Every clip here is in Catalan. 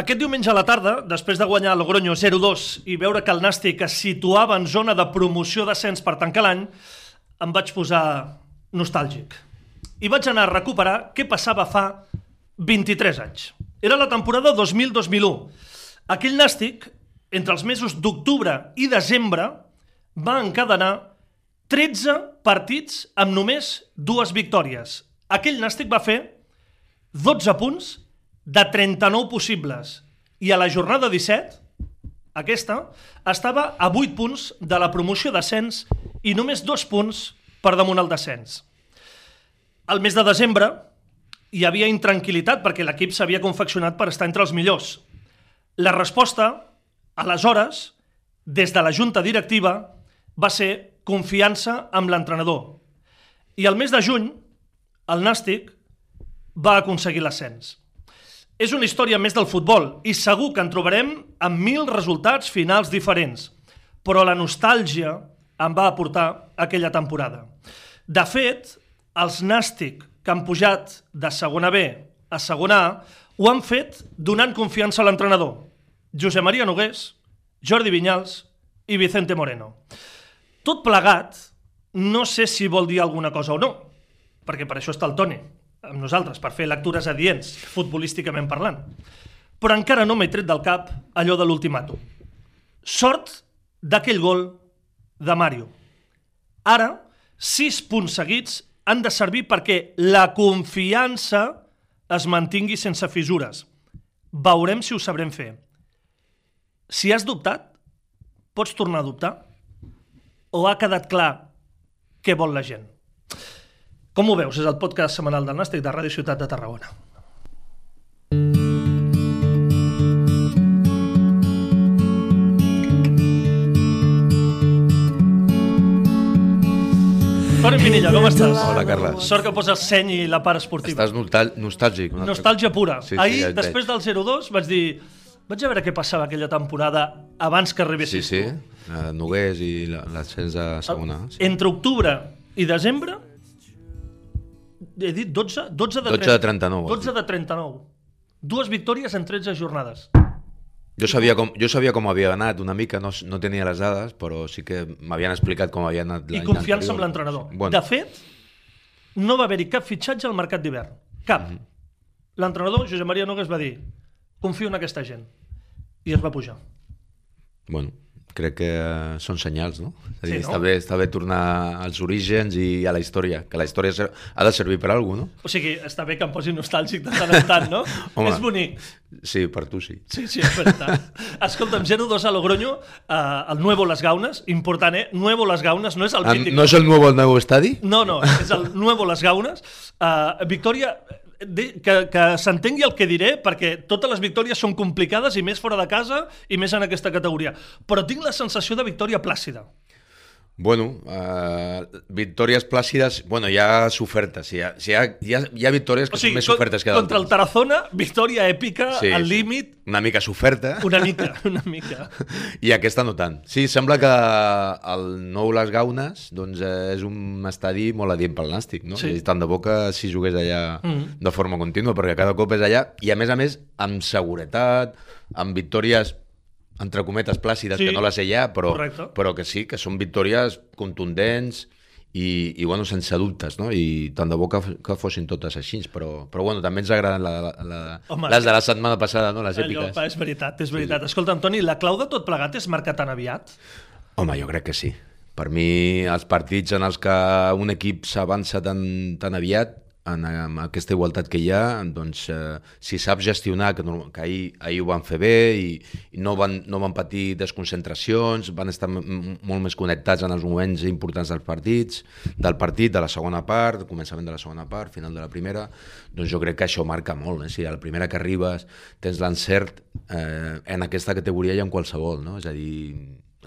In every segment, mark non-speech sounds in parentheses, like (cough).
Aquest diumenge a la tarda, després de guanyar Logroño 0-2 i veure que el Nàstic es situava en zona de promoció d'ascens per tancar l'any, em vaig posar nostàlgic. I vaig anar a recuperar què passava fa 23 anys. Era la temporada 2000-2001. Aquell Nàstic, entre els mesos d'octubre i desembre, va encadenar 13 partits amb només dues victòries. Aquell Nàstic va fer 12 punts de 39 possibles. I a la jornada 17, aquesta, estava a 8 punts de la promoció d'ascens i només 2 punts per damunt el descens. Al mes de desembre hi havia intranquil·litat perquè l'equip s'havia confeccionat per estar entre els millors. La resposta, aleshores, des de la junta directiva, va ser confiança amb l'entrenador. I al mes de juny, el Nàstic va aconseguir l'ascens. És una història més del futbol i segur que en trobarem amb mil resultats finals diferents, però la nostàlgia em va aportar aquella temporada. De fet, els Nàstic que han pujat de segona B a segona A ho han fet donant confiança a l'entrenador, Josep Maria Nogués, Jordi Vinyals i Vicente Moreno. Tot plegat, no sé si vol dir alguna cosa o no, perquè per això està el Toni, amb nosaltres, per fer lectures adients, futbolísticament parlant. Però encara no m'he tret del cap allò de l'ultimàtum. Sort d'aquell gol de Mario. Ara, sis punts seguits han de servir perquè la confiança es mantingui sense fissures. Veurem si ho sabrem fer. Si has dubtat, pots tornar a dubtar? O ha quedat clar què vol la gent? Com ho veus? És el podcast setmanal del Nàstic de Ràdio Ciutat de Tarragona. Toni Pinilla, com estàs? Hola, Carles. Sort que poses seny i la part esportiva. Estàs nostàlgic. una Nostàlgia pura. Sí, sí, Ahir, ja després del 0-2, vaig dir... Vaig a veure què passava aquella temporada abans que Sí, arribessis sí. tu. Uh, Nogués i la- l'ascens a segona. Sí. Entre octubre i desembre, he dit 12, 12 de, 12 de 39, 12 de 39. Dues victòries en 13 jornades. Jo sabia, com, jo sabia com havia anat una mica, no, no tenia les dades, però sí que m'havien explicat com havia anat I l'any confiança amb anterior. l'entrenador. Bueno, De fet, no va haver-hi cap fitxatge al mercat d'hivern. Cap. Mhm. L'entrenador, Josep Maria Nogues, va dir confio en aquesta gent. I es va pujar. bueno, crec que eh, són senyals, no? És a dir, Sí, no? està, bé, està bé tornar als orígens i a la història, que la història ha de servir per a alguna cosa, O sigui, està bé que em posi nostàlgic de tant en tant, no? (laughs) Home. És bonic. no? Sí, per tu sí. Sí, sí, és veritat. (laughs) Escolta'm, 0-2 a Logroño, eh, el Nuevo Les Gaunes, important, eh? Nuevo Les Gaunes, no és el Ah, mític. ¿No es el nuevo, el nuevo estadio? No, no, és el Nuevo Les Gaunes. Uh, victòria, que, que s'entengui el que diré, perquè totes les victòries són complicades i més fora de casa i més en aquesta categoria. Però tinc la sensació de victòria plàcida. Bueno, uh, victòries plàcides, bueno, hi ha sofertes, hi ha, hi ha, hi ha, hi ha victòries que O sigui, són més sofertes que contra el d'altres. Tarazona, victòria èpica, Sí, al sí. límit, Una mica soferta. una mica, (laughs) una mica. (laughs) I aquesta no tant. Sí, sembla que el nou Les Gaunes doncs, eh, és un estadi molt adient pel Nàstic, no? Sí. I tant de bo que si jugués allà Mhm. de forma contínua, perquè cada cop és allà, i a més a més amb seguretat, amb victòries entre cometes plàcides, Sí. que no les sé ja, però, Correcte. però que sí, que són victòries contundents i, i bueno, sense dubtes, no? I tant de bo que, que fossin totes així, però, però bueno, també ens agraden la, la, la, Home, les de la setmana passada, no? Les Allò, èpiques. és veritat, és veritat. Escolta, Antoni, la clau de tot plegat és marcar tan aviat? Home, jo crec que sí. Per mi, els partits en els que un equip s'avança tan, tan aviat, en, en aquesta igualtat que hi ha, doncs, eh, si saps gestionar, que, que ahir, ahir ho van fer bé i, i no, van, no van patir desconcentracions, van estar molt més connectats en els moments importants dels partits, del partit, de la segona part, començament de la segona part, final de la primera, doncs jo crec que això marca molt. Eh? Si a la primera que arribes tens l'encert, eh, en aquesta categoria i en qualsevol, no? és a dir,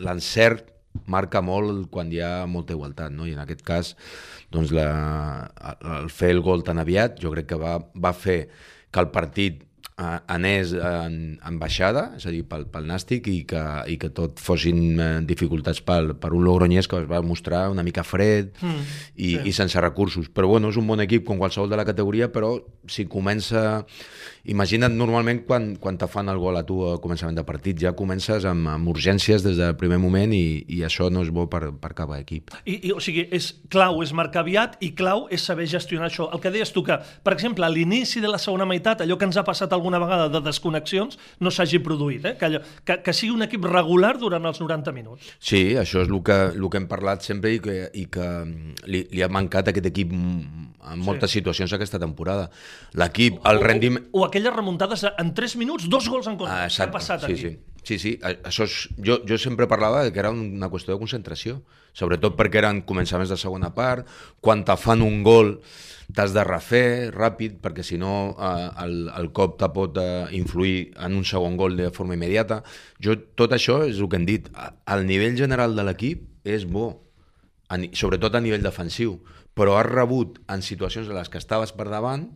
l'encert marca molt quan hi ha molta igualtat, no? i en aquest cas doncs la, el fer el gol tan aviat jo crec que va, va fer que el partit eh, anés en, en baixada, és a dir, pel, pel Nàstic, i que, i que tot fossin eh, dificultats pel, per un Logroñés que es va mostrar una mica fred mm, i, sí. i sense recursos. Però bueno, és un bon equip com qualsevol de la categoria, però si comença... Imagina't normalment quan, quan te fan el gol a tu a començament de partit, ja comences amb, amb urgències des del primer moment i, i això no és bo per, per cap equip. I, i, o sigui, és clau és marcar aviat i clau és saber gestionar això. El que deies tu que, per exemple, a l'inici de la segona meitat, allò que ens ha passat alguna vegada de desconnexions no s'hagi produït, eh? que, allò, que, que sigui un equip regular durant els 90 minuts. Sí, això és el que, el que hem parlat sempre i que, i que li, li ha mancat a aquest equip en moltes sí. situacions aquesta temporada. L'equip, el rendiment... O, o aquelles remuntades en 3 minuts, dos gols en contra. Ah. Què ha passat sí, aquí? Sí. Sí, sí, això és, jo, jo sempre parlava que era una qüestió de concentració, sobretot perquè eren començaments de segona part, quan te fan un gol t'has de refer ràpid, perquè si no eh, el, el cop te pot eh, influir en un segon gol de forma immediata. Jo, tot això és el que hem dit, al nivell general de l'equip és bo, sobretot a nivell defensiu, però has rebut en situacions en les que estaves per davant,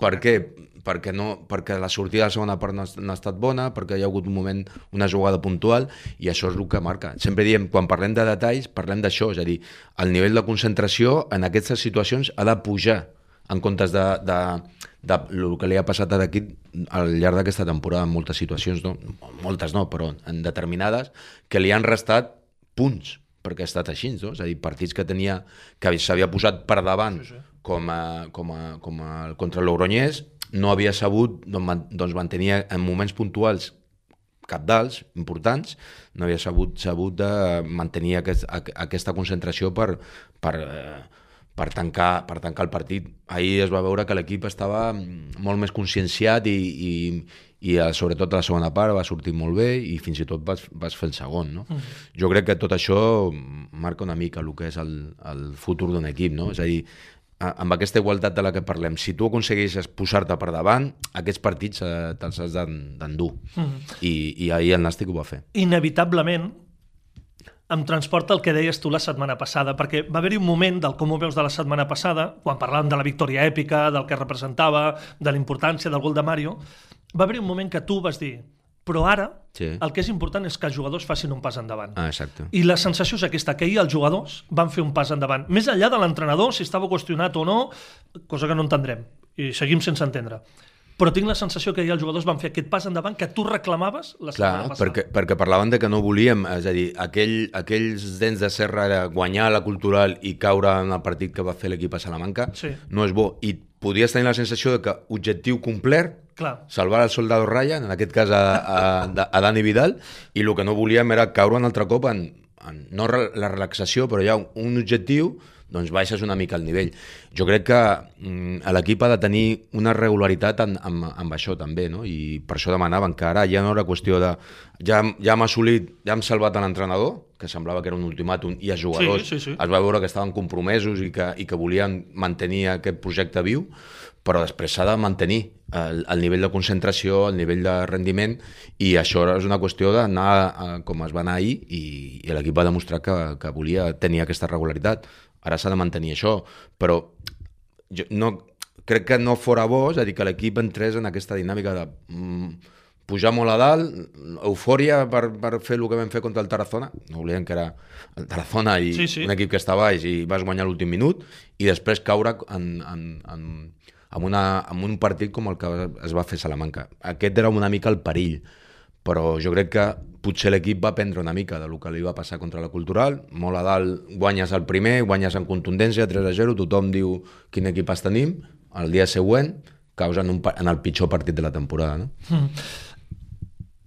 per què? Perquè, no, perquè la sortida de la segona part no ha, no ha estat bona, perquè hi ha hagut un moment, una jugada puntual, i això és el que marca. Sempre diem, quan parlem de detalls, parlem d'això, és a dir, el nivell de concentració en aquestes situacions ha de pujar, en comptes de, de, de, el que li ha passat a l'equip al llarg d'aquesta temporada en moltes situacions, no? moltes no, però en determinades, que li han restat punts, perquè ha estat així, no? és a dir, partits que tenia que s'havia posat per davant sí, sí. Com, a, com, a, com a, contra el Logroñés, no havia sabut doncs, mantenir en moments puntuals capdals, importants, no havia sabut, sabut de mantenir aquest, aquesta concentració per, per, eh, per, tancar, per tancar el partit. Ahir es va veure que l'equip estava molt més conscienciat i, i, i a, sobretot a la segona part va sortir molt bé i fins i tot vas, vas fer el segon. No? Mm. Jo crec que tot això marca una mica el que és el, el futur d'un equip. No? És a dir, amb aquesta igualtat de la que parlem, si tu aconsegueixes posar-te per davant, aquests partits eh, te'ls has d'endur. Mm. I, I ahir el Nàstic ho va fer. Inevitablement, em transporta el que deies tu la setmana passada, perquè va haver-hi un moment del com ho veus de la setmana passada, quan parlàvem de la victòria èpica, del que representava, de la importància del gol de Mario, va haver un moment que tu vas dir però ara sí. el que és important és que els jugadors facin un pas endavant. Ah, exacte. I la sensació és aquesta, que ahir els jugadors van fer un pas endavant. Més enllà de l'entrenador, si estava qüestionat o no, cosa que no entendrem, i seguim sense entendre. Però tinc la sensació que ahir els jugadors van fer aquest pas endavant que tu reclamaves la setmana passada. Perquè, perquè parlaven de que no volíem, és a dir, aquell, aquells dents de serra era guanyar la cultural i caure en el partit que va fer l'equip a Salamanca, sí. no és bo. I podies tenir la sensació de que objectiu complert Clar. salvar el soldado Ryan, en aquest cas a, a, a Dani Vidal, i el que no volíem era caure un altre cop en, en no la relaxació, però hi ha un objectiu, doncs baixes una mica el nivell. Jo crec que mm, l'equip ha de tenir una regularitat en, en, amb això també, no? i per això demanaven que ara ja no era qüestió de... Ja, ja hem assolit, ja hem salvat l'entrenador, que semblava que era un ultimàtum, i els jugadors sí, sí, sí. es va veure que estaven compromesos i que, i que volien mantenir aquest projecte viu, però després s'ha de mantenir el, el nivell de concentració, el nivell de rendiment, i això és una qüestió d'anar com es va anar ahir, i, i l'equip va demostrar que, que volia tenir aquesta regularitat. Ara s'ha de mantenir això, però jo no, crec que no fora bo, és a dir, que l'equip entrés en aquesta dinàmica de mm, pujar molt a dalt, eufòria per, per fer el que vam fer contra el Tarazona, no oblidem que era el Tarazona i sí, sí. un equip que està baix i vas guanyar l'últim minut, i després caure en, en, en, amb, una, amb un partit com el que es va fer Salamanca. Aquest era una mica el perill, però jo crec que potser l'equip va prendre una mica del que li va passar contra la Cultural, molt a dalt guanyes el primer, guanyes en contundència, 3 a 0, tothom diu quin equip es tenim, el dia següent caus en, un, en el pitjor partit de la temporada. No? Mm.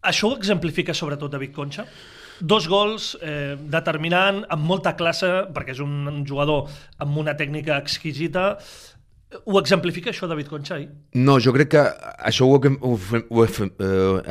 Això ho exemplifica sobretot David Concha? Dos gols eh, determinant, amb molta classe, perquè és un jugador amb una tècnica exquisita, ho exemplifica això David Concha? No, jo crec que això ho, ho, ho eh,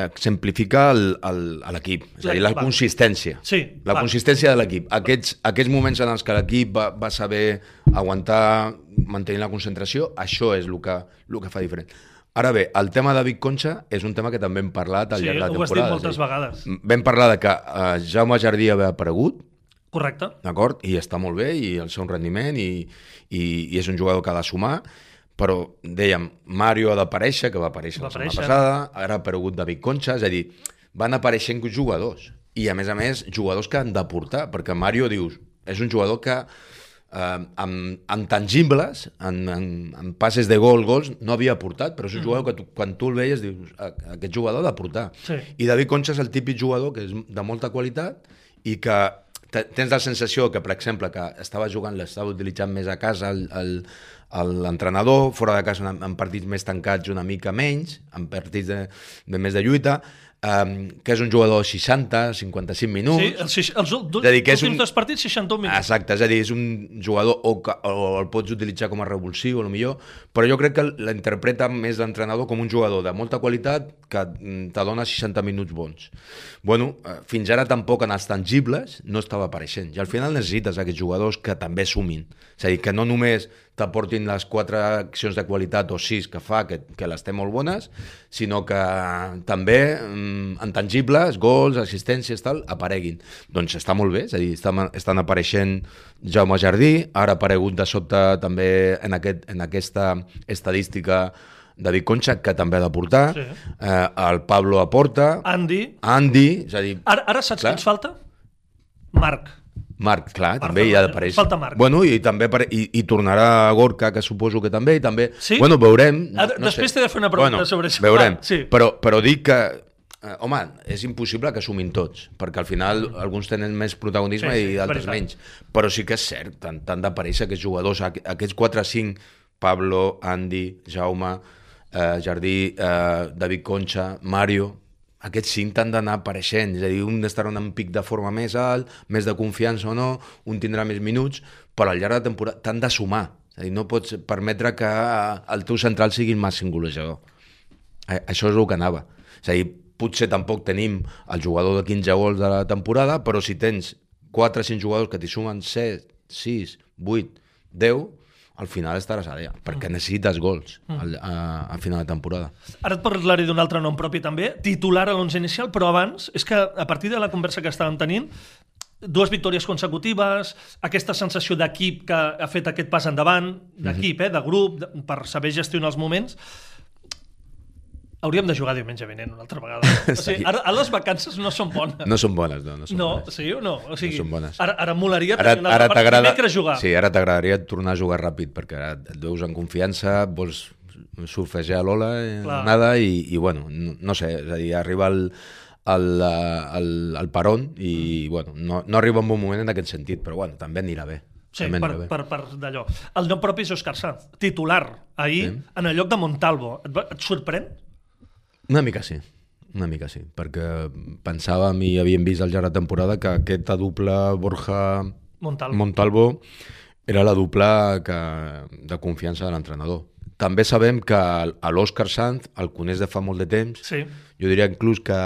exemplifica l'equip, és a dir, la va. consistència. Sí, la va. consistència de l'equip. Aquests, aquests moments en els que l'equip va, va saber aguantar, mantenir la concentració, això és el que, el que fa diferent. Ara bé, el tema de Vic Concha és un tema que també hem parlat al sí, llarg de la temporada. Sí, ho has dit moltes vegades. Vam parlar de que uh, Jaume Jardí havia aparegut, Correcte. D'acord? I està molt bé, i el seu rendiment, i, i, i és un jugador que ha de sumar, però dèiem, Mario ha d'aparèixer, que va aparèixer Va la setmana passada, ara ha aparegut David Concha, és a dir, van apareixent jugadors. I a més a més, jugadors que han de portar, perquè Mario, dius, és un jugador que eh, amb, amb tangibles, en, en, en passes de gol, gols, no havia portat, però és un jugador que tu, quan tu el veies dius, "A- aquest jugador ha de portar. Sí. I David Concha és el típic jugador que és de molta qualitat i que tens la sensació que, per exemple, que estava jugant, l'estava utilitzant més a casa l'entrenador, fora de casa en, en partits més tancats una mica menys, en partits de, de més de lluita, um, que és un jugador de 60, 55 minuts. Sí, els, els, els, dir, que és un- dos partits, 61 minuts. Exacte, és a dir, és un jugador o, que, o el pots utilitzar com a revulsiu, o millor, però jo crec que l'interpreta més l'entrenador com un jugador de molta qualitat que mm, te dona 60 minuts bons. Bueno, eh, fins ara tampoc en els tangibles no estava apareixent. I al final necessites aquests jugadors que també sumin. És a dir, que no només t'aportin les quatre accions de qualitat o sis que fa, que, que les té molt bones, sinó que també mm, en tangibles, gols, assistències, tal, apareguin. Doncs està molt bé, és a dir, estan, estan apareixent Jaume Jardí, ara ha aparegut de sobte també en, aquest, en aquesta estadística David Concha, que també ha de portar, Sí. eh, el Pablo aporta, Andy. Andy, és a dir, Ara, ara saps Clar. qui ens falta? Marc. Marc, clar, Marc també hi ha d'aparèixer. falta Marc. Bueno, i també i, i tornarà Gorka, que suposo que també, i també... Sí? Bueno, veurem. Ara, després t'he de fer una pregunta bueno, sobre això. Veurem, Ah, sí. però, però dic que eh, home, és impossible que sumin tots, perquè al final alguns tenen més protagonisme Mm. Sí, sí, i veritat. menys. Però sí que és cert, tant, tant d'aparèixer aquests jugadors, aqu- aquests 4-5, Pablo, Andy, Jaume, eh, Jardí, eh, David Concha, Mario, aquests cinc t'han d'anar apareixent, és a dir, un estarà en un pic de forma més alt, més de confiança o no, un tindrà més minuts, però al llarg de temporada t'han de sumar, és a dir, no pots permetre que el teu central sigui el màxim golejador. Això és el que anava. És a dir, potser tampoc tenim el jugador de 15 gols de la temporada, però si tens 4 o 5 jugadors que t'hi sumen 7, 6, 8, 10, al final estaràs allà, perquè necessites gols al, a, a final de temporada. Ara et parlaré d'un altre nom propi també, titular a l'11 inicial, però abans, és que a partir de la conversa que estàvem tenint, dues victòries consecutives, aquesta sensació d'equip que ha fet aquest pas endavant, d'equip, eh, de grup, de, per saber gestionar els moments, hauríem de jugar diumenge vinent una altra vegada. (laughs) O sigui, ara, ara les vacances no són bones. No són bones, no. No són No, bones. sí o no? O sigui, No són bones. Ara, ara molaria Ara, tenir una ara dimecres jugar. Sí, ara t'agradaria tornar a jugar ràpid, perquè ara et veus en confiança, vols surfejar l'ola, eh, nada, i, i bueno, no, no sé, és a dir, arriba el, el, el, el peron i, bueno, no, no arriba en bon moment en aquest sentit, però bueno, també anirà bé. Sí, també per, per, per d'allò. El nom propi és Òscar Sanz, titular, ahir, Sí. en el lloc de Montalvo. Et, va- et sorprèn? Una mica sí, una mica sí, perquè pensàvem i havíem vist al llarg de temporada que aquesta dupla Borja Montalvo. Montalvo era la dupla que, de confiança de l'entrenador. També sabem que a l'Òscar Sanz el coneix de fa molt de temps. Sí. Jo diria inclús que...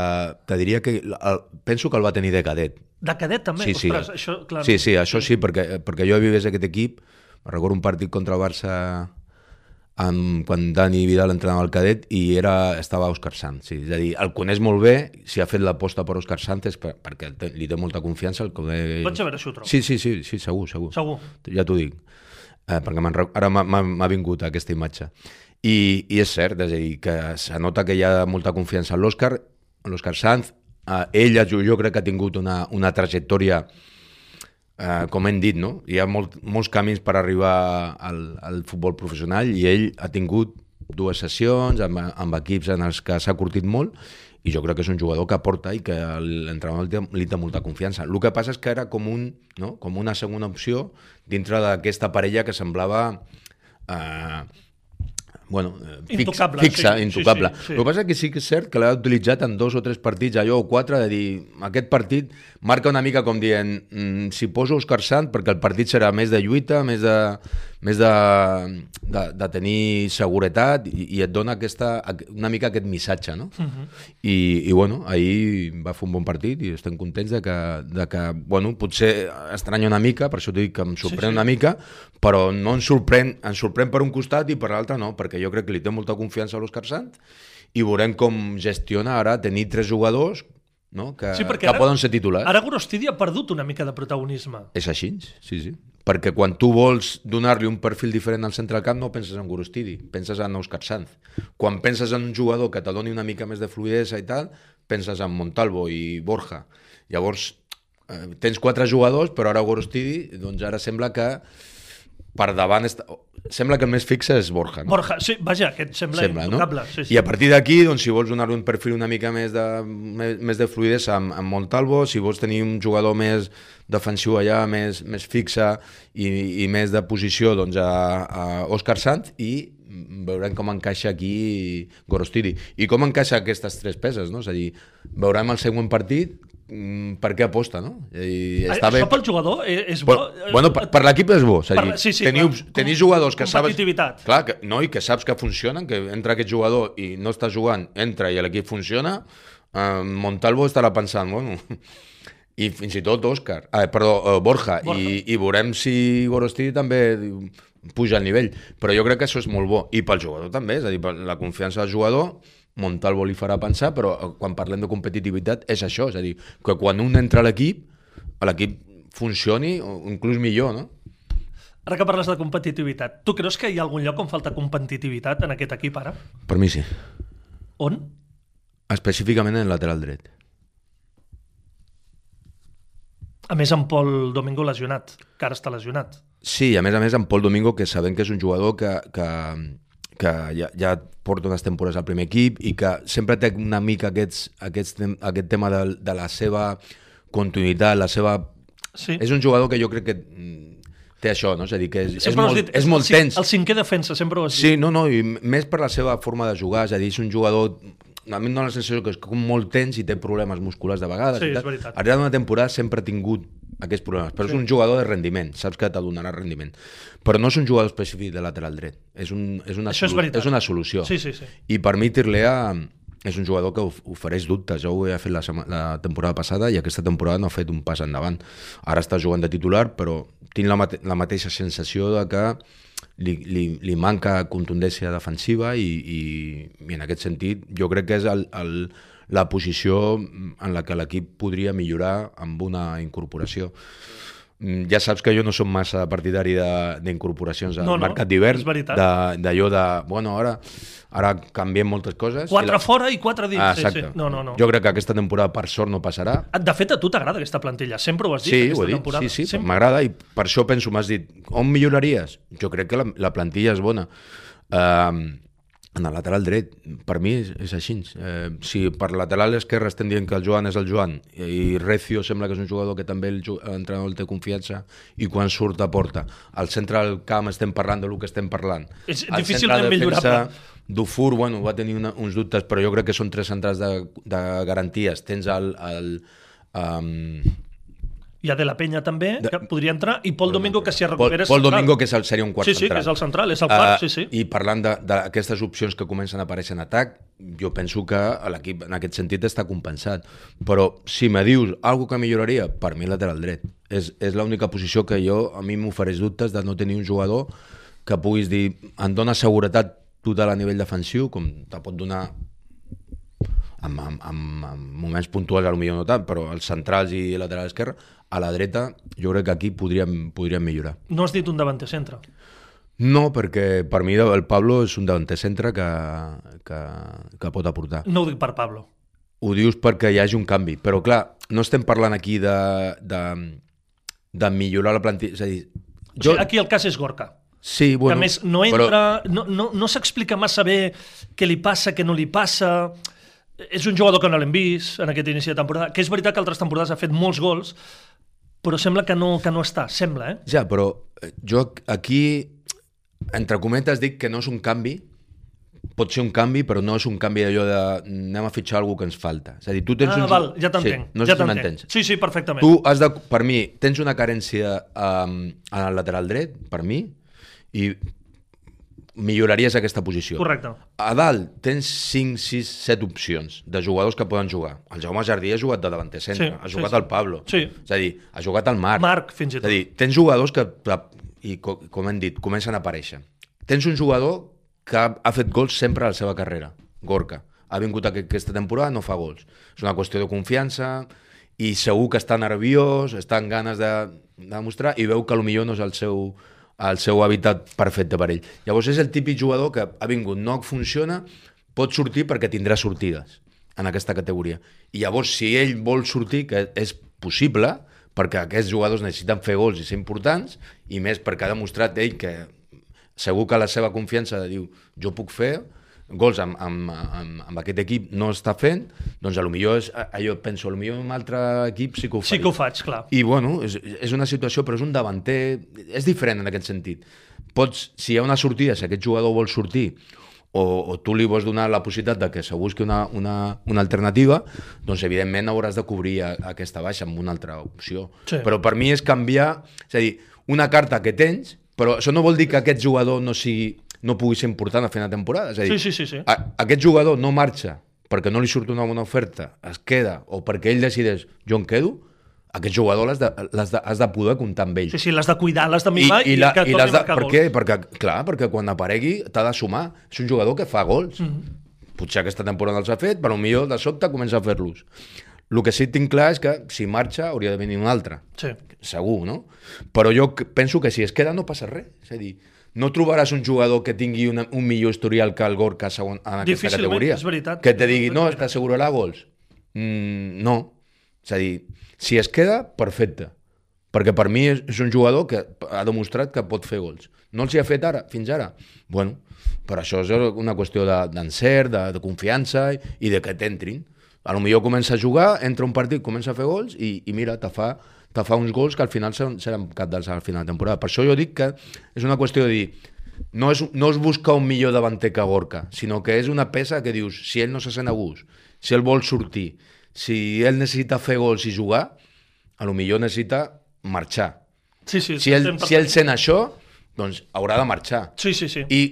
Te diria que... El, penso que el va tenir de cadet. De cadet també? Sí, sí. Ostres, això, clar, sí, sí, això sí, perquè, perquè jo he vist aquest equip, recordo un partit contra el Barça amb, quan Dani Vidal entrenava al cadet i era, estava Òscar Sanz. Sí. És a dir, el coneix molt bé, si ha fet l'aposta per Òscar Sanz és per, perquè li té molta confiança. El coneix... Vaig a veure si ho trobo. Sí, sí, sí, sí segur, segur. Segur. Ja t'ho dic. Eh, perquè ara m'ha vingut aquesta imatge. I, I és cert, és a dir, que se nota que hi ha molta confiança en l'Òscar, en l'Òscar Sanz. Eh, ell, jo, jo crec que ha tingut una, una trajectòria eh, com hem dit, no? Hi ha molt, molts camins per arribar al, al futbol professional i ell ha tingut dues sessions amb, amb equips en els que s'ha curtit molt i jo crec que és un jugador que aporta i que l'entrenador li, té- li té molta confiança. El que passa és que era com, un, no? com una segona opció dintre d'aquesta parella que semblava eh, bueno, eh, fix, Intocable, fixa, sí, intocable. sí, sí, sí. El que passa que sí que és cert que l'ha utilitzat en dos o tres partits, allò o quatre, de dir, aquest partit marca una mica com dient, mm, si poso Òscar Sant, perquè el partit serà més de lluita, més de, més de, de, de tenir seguretat, i, i et dona aquesta, una mica aquest missatge, no? Uh -huh. I, I, bueno, ahir va fer un bon partit i estem contents de que, de que bueno, potser estranya una mica, per això dic que em sorprèn Sí, sí. una mica, però no ens sorprèn, ens sorprèn per un costat i per l'altre no, perquè jo crec que li té molta confiança a l'Òscar Sant i veurem com gestiona ara tenir tres jugadors no? que, Sí, que ara- poden ser titulars. Ara Gorostidi ha perdut una mica de protagonisme. És així, sí, sí. perquè quan tu vols donar-li un perfil diferent al centre del camp no penses en Gorostidi, penses en Òscar Sanz. Quan penses en un jugador que te doni una mica més de fluidesa i tal, penses en Montalvo i Borja. Llavors, eh, tens quatre jugadors, però ara Gorostidi, doncs ara sembla que per davant... Està... Sembla que el més fixe és Borja. No? Borja, sí, vaja, aquest sembla, sembla, no? Sí, sí. I a partir d'aquí, doncs, si vols donar-li un perfil una mica més de, més, més de fluidesa amb, amb Montalvo, si vols tenir un jugador més defensiu allà, més, més fixe i, i més de posició doncs, a, a Òscar Sanz i veurem com encaixa aquí Gorostidi. I com encaixa aquestes tres peces, no? És a dir, veurem el següent partit per què aposta, no? I està Això bé... pel jugador és, és bo? Però, bueno, per, per l'equip és bo. És a dir, Per- sí, sí, teniu, clar. teniu jugadors que. Competitivitat. Clar, que, no, i que saps que funcionen, que entra aquest jugador i no està jugant, entra i l'equip funciona, eh, Montalvo estarà pensant, bueno, i fins i tot Òscar, eh, perdó, eh, Borja, Borja. I, i veurem si Gorostidi també puja el nivell, però jo crec que això és molt bo, i pel jugador també, és a dir, per la confiança del jugador, Montalvo li farà pensar, però eh, quan parlem de competitivitat és això, és a dir, que quan un entra a l'equip, l'equip funcioni, o inclús millor, no? Ara que parles de competitivitat, tu creus que hi ha algun lloc on falta competitivitat en aquest equip ara? Per mi sí. On? Específicament en el lateral dret. A més, en Pol Domingo lesionat, que ara està lesionat. Sí, a més a més en Pol Domingo, que sabem que és un jugador que, que, que ja, ja porta unes temporades al primer equip i que sempre té una mica aquests, aquests, aquest tema de, de la seva continuïtat, la seva... Sí. És un jugador que jo crec que mm, té això, no? És a dir, que és, és Sempre molt, dit, és molt tens. El cinquè defensa, sempre ho has dit. Sí, no, no, i més per la seva forma de jugar, és a dir, és un jugador a mi em dóna la sensació que és com molt tens i té problemes musculars de vegades. Sí, i és veritat. Al llarg d'una temporada sempre ha tingut aquests problemes, però sí. és un jugador de rendiment, saps que te donarà rendiment. Però no és un jugador específic de lateral dret, és, un, és, una, Això és solu- veritat. és una solució. Sí, sí, sí. I per mi Tirlea és un jugador que of- ofereix dubtes. Jo ho he fet la, la temporada passada i aquesta temporada no ha fet un pas endavant. Ara està jugant de titular, però tinc la, mate la mateixa sensació de que li, li, li manca contundència defensiva i, i, i en aquest sentit jo crec que és el, el, la posició en la que l'equip podria millorar amb una incorporació. Ja saps que jo no som massa partidari de- d'incorporacions al No, no, mercat d'hivern, veritat. de- d'allò de, bueno, ara, ara canviem moltes coses. i Quatre la- fora i quatre dins. Ah, sí, exacte. sí. No, no, no. Jo crec que aquesta temporada per sort no passarà. De fet, a tu t'agrada aquesta plantilla, sempre ho has dit, Sí, aquesta ho he dit, temporada. sí, sí, m'agrada i per això penso, m'has dit, on milloraries? Jo crec que la, la plantilla és bona. Uh, en el lateral dret, per mi és, és així. Eh, si per lateral esquerre estem dient que el Joan és el Joan i Recio sembla que és un jugador que també el l'entrenador el té confiança i quan surt aporta. Al centre del camp estem parlant del que estem parlant. És difícilment centre de millorable. Dufour, bueno, va tenir una, uns dubtes, però jo crec que són tres centrals de, de garanties. Tens el... el um, Hi ha De La Penya també, De- que podria entrar, i Pol Domingo, que si es Pol, recupera... Pol central. Domingo, que és el, seria un quart Sí, sí, central. que és el central, és el quart, sí, Eh, sí. I parlant d'aquestes opcions que comencen a aparèixer en atac, jo penso que l'equip en aquest sentit està compensat. Però si me dius algo que milloraria, per mi lateral dret. És, és l'única posició que jo, a mi m'ofereix dubtes de no tenir un jugador que puguis dir, em dona seguretat total a nivell defensiu, com te pot donar en, en, en, en moments puntuals, potser no tant, però els centrals i el lateral esquerre, a la dreta, jo crec que aquí podríem, podríem millorar. No has dit un davanter centre. No, perquè per mi el Pablo és un davanter centre que, que, que pot aportar. No ho dic per Pablo. Ho dius perquè hi hagi un canvi, però clar, no estem parlant aquí de, de, de millorar la plantilla. És a dir, O sigui, aquí el cas és Gorka. sí, Bueno, que a més no entra, no, no, no s'explica massa bé què li passa, què no li passa... És un jugador que no l'hem vist en aquest inici de temporada, que és veritat que altres temporades ha fet molts gols, però sembla que no, que no està, sembla, eh? Ja, però eh, jo aquí, entre cometes, dic que no és un canvi, pot ser un canvi, però no és un canvi d'allò de anem a fitxar algú que ens falta. És a dir, tu tens ah, un... val, ja t'entenc. Sí, no ja t'entenc. Sí, sí, perfectament. Tu has de, per mi, tens una carència um, en el lateral dret, per mi, i milloraries aquesta posició. Correcte. A dalt tens 5, 6, 7 opcions de jugadors que poden jugar. El Jaume Jardí ha jugat de davanter centre, Sí, ha jugat sí. al Pablo. Sí. És a dir, ha jugat al Marc. Marc, fins i tot. És a dir, tens jugadors que, i co- com hem dit, comencen a aparèixer. Tens un jugador que ha, fet gols sempre a la seva carrera, Gorka. Ha vingut aqu- aquesta temporada, no fa gols. És una qüestió de confiança i segur que està nerviós, està amb ganes de, de demostrar i veu que millor no és el seu, el seu hàbitat perfecte per ell. Llavors és el típic jugador que ha vingut, no funciona, pot sortir perquè tindrà sortides en aquesta categoria. I llavors, si ell vol sortir, que és possible, perquè aquests jugadors necessiten fer gols i ser importants, i més perquè ha demostrat ell que segur que la seva confiança diu jo puc fer, gols amb, amb, amb, amb aquest equip no està fent, doncs a lo millor és, allò penso, a lo millor un altre equip sí que ho faig. Sí que ho faig, clar. I bueno, és, és una situació, però és un davanter, és diferent en aquest sentit. Pots, si hi ha una sortida, si aquest jugador vol sortir, o, o tu li vols donar la possibilitat de que se busqui una, una, una alternativa, doncs evidentment hauràs de cobrir a, a aquesta baixa amb una altra opció. Sí. Però per mi és canviar, és a dir, una carta que tens, però això no vol dir que aquest jugador no sigui no pugui ser important a final de temporada. És a dir, Sí, sí, sí, sí. A, aquest jugador no marxa perquè no li surt una bona oferta, es queda, o perquè ell decideix, jo em quedo, aquest jugador l'has de, de, has de poder comptar amb ell. Sí, sí, l'has de cuidar, l'has de I, mimar i, la, que i torni l'has a de, marcar per gols. què? Perquè, clar, perquè quan aparegui t'ha de sumar. És un jugador que fa gols. Mm. -hmm. Potser aquesta temporada els ha fet, però millor de sobte comença a fer-los. El que sí que tinc clar és que si marxa hauria de venir un altre. Sí. Segur, no? Però jo que- penso que si es queda no passa res. És a dir, no trobaràs un jugador que tingui una, un millor historial que el Gorka segon, en aquesta categoria. és veritat. Que te digui, no, t'assegurarà gols. Mm, no. És a dir, si es queda, perfecte. Perquè per mi és, és un jugador que ha demostrat que pot fer gols. No els hi ha fet ara, fins ara. Bueno, per això és una qüestió de- d'encert, de, de, de confiança i, i de que t'entrin. A lo millor comença a jugar, entra un partit, comença a fer gols i, i mira, te fa, te fa uns gols que al final seran, seran capdals al final de temporada. Per això jo dic que és una qüestió de dir no és, no és buscar un millor davanter que Gorka, sinó que és una peça que dius, si ell no se sent a gust, si ell vol sortir, si ell necessita fer gols i jugar, a lo millor necessita marxar. Sí, sí. Si ell, si ell sent això, doncs haurà de marxar. Sí, sí, sí. I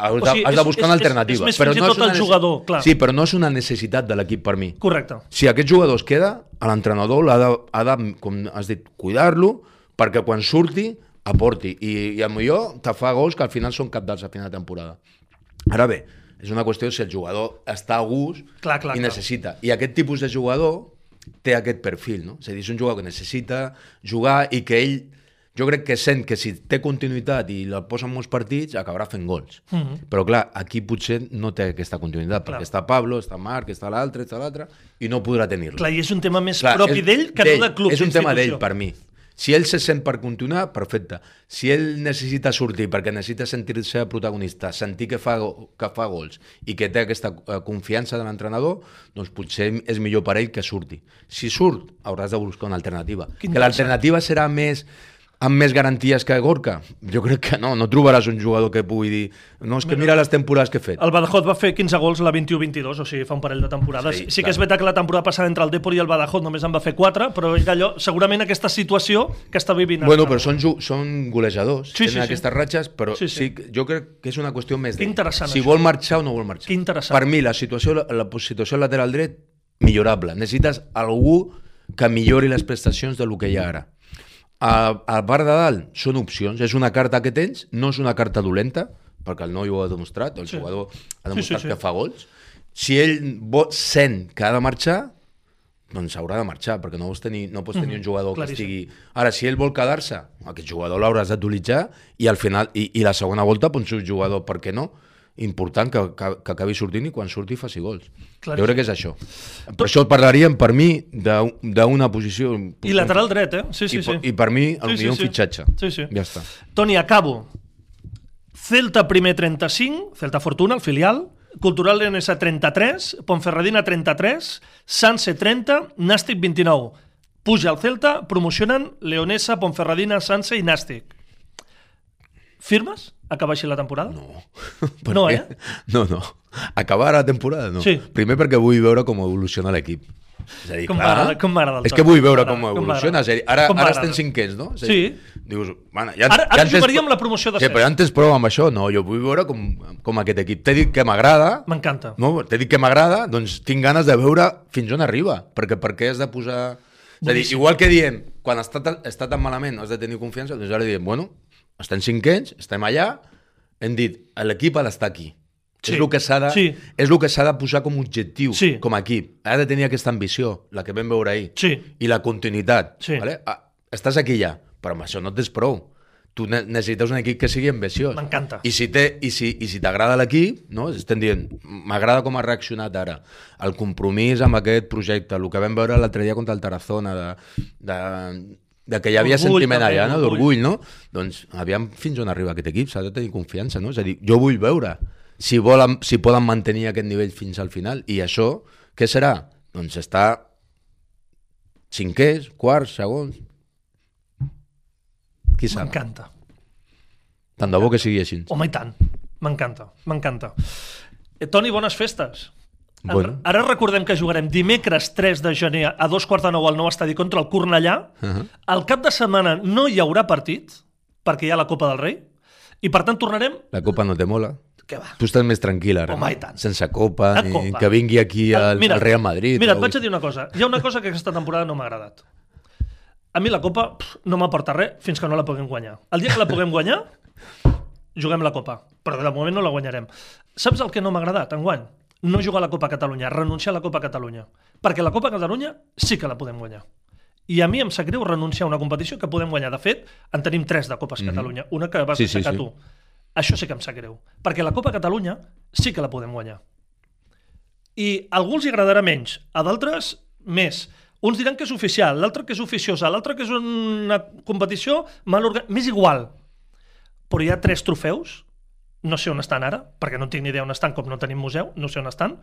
has de, O sigui, has de és- buscar és- una és- alternativa. és més però fins i no tot és una el jugador, clar. Sí, però no és una necessitat de l'equip per mi. Correcte. Si aquest jugador es queda, l'entrenador l'ha de, ha de, com has dit, cuidar-lo, perquè quan surti, aporti. I, i millor te fa gols que al final són capdals a final de temporada. Ara bé, és una qüestió de si el jugador està a gust Clar, clar, i clar. necessita. I aquest tipus de jugador té aquest perfil, no? És a dir, és un jugador que necessita jugar i que ell, jo crec que sent que si té continuïtat i la posa en molts partits, acabarà fent gols. Mm -hmm. Però clar, aquí potser no té aquesta continuïtat, Clar. perquè està Pablo, està Marc, està l'altre, està l'altre, i no podrà tenir-la. Clar, i és un tema més Clar, propi d'ell que no de club. És un tema d'ell, per mi. Si ell se sent per continuar, perfecte. Si ell necessita sortir perquè necessita sentir-se protagonista, sentir que fa, que fa gols i que té aquesta eh, confiança de l'entrenador, doncs potser és millor per ell que surti. Si surt, hauràs de buscar una alternativa. Que Que l'alternativa serà més amb més garanties que Gorka? Jo crec que no, no trobaràs un jugador que pugui dir no, és que mira les temporades que he fet. El Badajoz va fer 15 gols la 21-22, o sigui, fa un parell de temporades. Sí, Sí, sí que és veritat que la temporada passada entre el Depor i el Badajoz només en va fer 4, però era allò, segurament aquesta situació que està vivint. Bueno, però són, són golejadors, Sí, sí, sí, tenen sí. aquestes ratxes, però Sí, sí, sí. sí. sí jo crec que és una qüestió més d'ell. interessant, Si això. vol marxar o no vol marxar. Que interessant. Per mi, la situació, la, la situació al lateral dret, millorable. Necessites algú que millori les prestacions de lo que hi ha ara. A, a part de dalt, són opcions. És una carta que tens, no és una carta dolenta, perquè el noi ho ha demostrat, el Sí. sí. jugador ha Sí, demostrat sí, sí. que fa gols. Si ell vo- sent que ha de marxar, doncs haurà de marxar, perquè no, vols tenir, no pots tenir un jugador que Mhm. claríssim. estigui... Ara, si ell vol quedar-se, aquest jugador l'hauràs d'utilitzar i al final, i, i la segona volta pots un jugador, per què no? Important que, que, que acabi sortint i quan surti faci gols. Claríssim. Jo crec que és això. Per això parlaríem, per mi, d'un- d'una posició... I lateral dret, eh? Sí, sí, I, sí. I per mi, Sí, el sí, millor sí. un fitxatge. Sí, sí. Ja està. Toni, acabo. Celta primer 35, Celta Fortuna, el filial, Cultural Leonesa 33, Ponferradina 33, Sanse 30, Nàstic 29. Puja el Celta, promocionen Leonesa, Ponferradina, Sanse i Nàstic. Firmes? Acaba així la temporada? No. (laughs) Per No, què? eh? No, no. Acabar la temporada, no. Sí. Primer perquè vull veure com evoluciona l'equip. És a dir, Com clar, com m'agrada el És que vull veure com com evoluciona. És a dir, ara, Com ara estem cinquens, no? És a Sí. dir, Dius, bueno, ja, Ara- ara ja jugaríem la promoció de Sí, però ja en tens prou amb això. No, jo vull veure com, com aquest equip. T'he dit que m'agrada, M'encanta. no, t'he dit que m'agrada, doncs tinc ganes de veure fins on arriba, perquè per què has de posar... És a dir, igual que diem, quan està, tan- està tan malament has de tenir confiança, doncs ara diem, bueno, estem cinquens, estem allà, hem dit, l'equip ha d'estar aquí. Sí. És el que s'ha de, Sí. és el que s'ha de posar com a objectiu, Sí. com a equip. Ha de tenir aquesta ambició, la que vam veure ahir. Sí. I la continuïtat. Sí. Vale? Ah, estàs aquí ja, però amb això no et tens prou. Tu ne necessites un equip que sigui ambiciós. M'encanta. I si té- i si, i si t'agrada l'equip, no? estem dient, m'agrada com ha reaccionat ara, el compromís amb aquest projecte, el que vam veure l'altre dia contra el Tarazona, de, de, de que hi havia sentiment allà, no? orgull. d'orgull, no? Doncs aviam fins on arriba aquest equip, s'ha de tenir confiança, no? És a dir, jo vull veure si, volen, si poden mantenir aquest nivell fins al final. I això, què serà? Doncs està cinquers, quarts, segons... Qui sap? M'encanta. Tant de bo que sigui així. Home, i tant. M'encanta, m'encanta. Eh, Toni, bones festes. En- Bueno. Ara recordem que jugarem dimecres 3 de gener a dos quarts de nou al nou estadi contra el Cornellà. Uh -huh. Al cap de setmana no hi haurà partit, perquè hi ha la Copa del Rei, i per tant tornarem... La copa no te mola? Què va? Tu estàs més tranquil ara. Home, no? i tant. Sense copa, ni copa. que vingui aquí al, Mira, al Real Madrid. Mira, o- et vaig a dir una cosa. Hi ha una cosa que aquesta temporada no m'ha agradat. A mi la Copa pff, no m'aporta res fins que no la puguem guanyar. El dia que la puguem guanyar, juguem la Copa. Però de moment no la guanyarem. Saps el que no m'ha agradat enguany? No jugar a la Copa Catalunya, renunciar a la Copa Catalunya. Perquè la Copa Catalunya sí que la podem guanyar. I a mi em sap greu renunciar a una competició que podem guanyar. De fet, en tenim tres de Copes Catalunya. Una que vas. Sí, sí, aixecar sí. tu. Això sí que em sap greu. Perquè la Copa Catalunya sí que la podem guanyar. I a alguns li agradarà menys, a d'altres més. Uns diran que és oficial, l'altre que és oficiosa, l'altre que és una competició mal organitzada. M'és igual. Però hi ha tres trofeus, no sé on estan ara, perquè no tinc ni idea on estan, com no tenim museu, no sé on estan,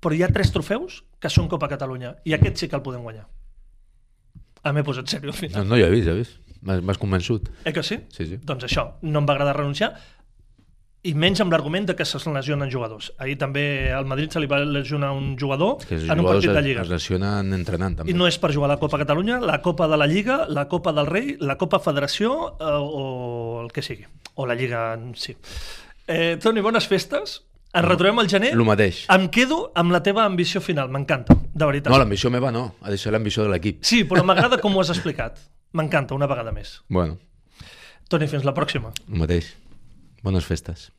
però hi ha tres trofeus que són Copa Catalunya, i aquest sí que el podem guanyar. Ah, m'he posat seriós al final. No, no, ja he vist, ja he vist. M'has convençut. Eh que sí? Sí, sí. Doncs això, no em va agradar renunciar, i menys amb l'argument de que se lesionen jugadors. Ahir també al Madrid se li va lesionar un jugador Que en un partit de Lliga. es lesionen entrenant, també. I no és per jugar a la Copa Catalunya, la Copa de la Lliga, la Copa del Rei, la Copa Federació eh, o el que sigui. O la Lliga si. Eh, Toni, bones festes. Ens retrobem al gener. Lo mateix. Em quedo amb la teva ambició final, m'encanta, de veritat. No, l'ambició meva no. Ha de ser l'ambició de l'equip. Sí, però m'agrada (laughs) com ho has explicat. M'encanta, una vegada més. Bueno, Toni, fins la pròxima. el mateix. Bones festes.